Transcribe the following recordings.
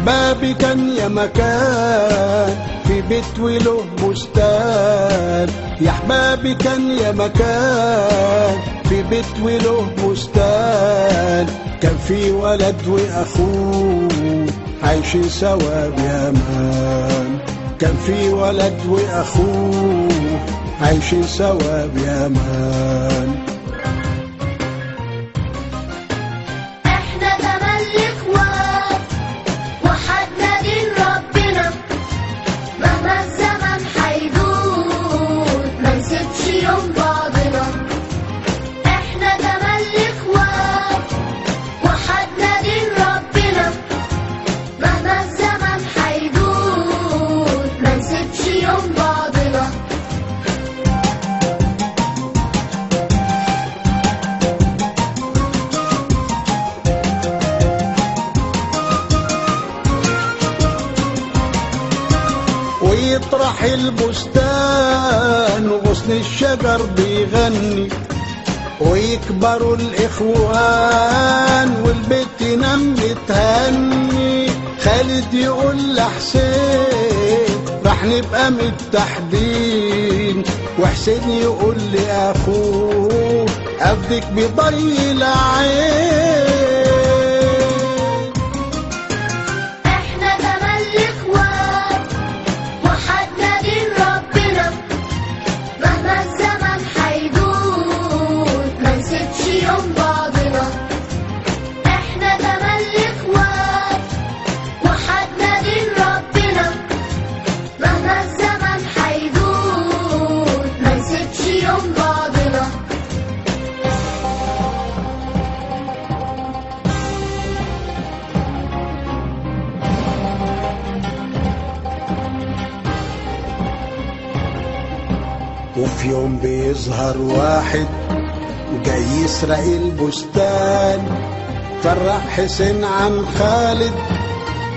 احبابي كان يا مكان في بيت وله بستان يا احبابي كان يا مكان في بيت وله بستان كان في ولد وأخوه عايشين سوا بامان كان في ولد وأخوه عايشين سوا بامان ويطرح البستان وغصن الشجر بيغني ويكبروا الإخوان والبيت ينام متهني خالد يقول لحسين راح نبقى متحدين. وحسين يقول لأخوه أبدك بضي العين وفي يوم بيظهر واحد جاي يسرق البستان فرق حسين عن خالد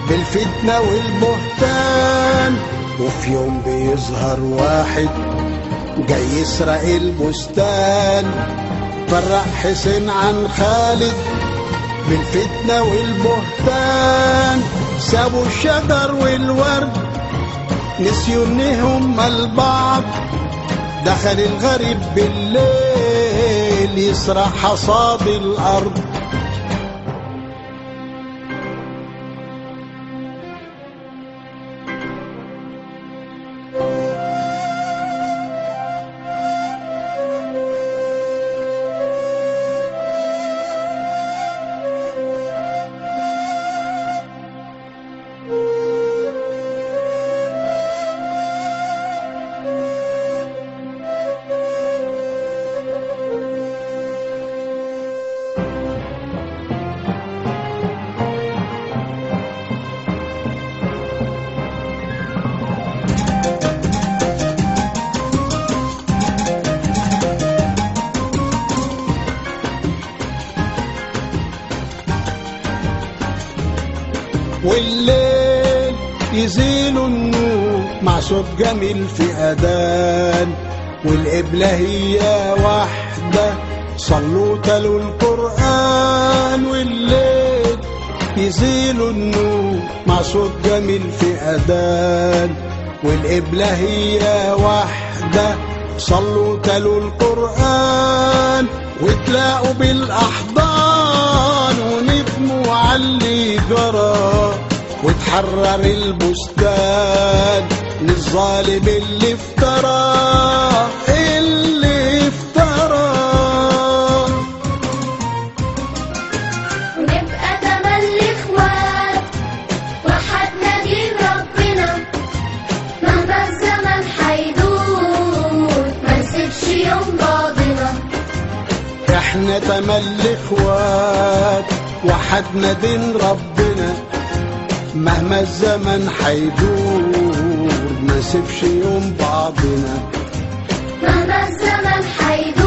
بالفتنة والبهتان. وفي يوم بيظهر واحد جاي يسرق البستان فرق حسين عن خالد بالفتنة والبهتان. سابوا الشجر والورد نسيوا انهم البعض. دخل الغريب بالليل يسرق حصاد الأرض. والليل يزيلوا النور مع صوت جميل في أذان والقبلة هي واحدة صلوا تلوا القرآن. والليل يزيلوا النور مع صوت جميل في أذان والقبلة هي واحدة صلوا تلوا القرآن. وتلاقوا بالأحضان. وتحرر البستان للظالم اللي افترى اللي افترى. نبقى تملي اخوات وحدنا دين ربنا. مهما الزمن حيدور ما نسيبش يوم بعضنا إحنا تملي اخوات وحدنا دين ربنا. مهما الزمن حيدور ما سيبش يوم بعضنا. مهما الزمن حيدور.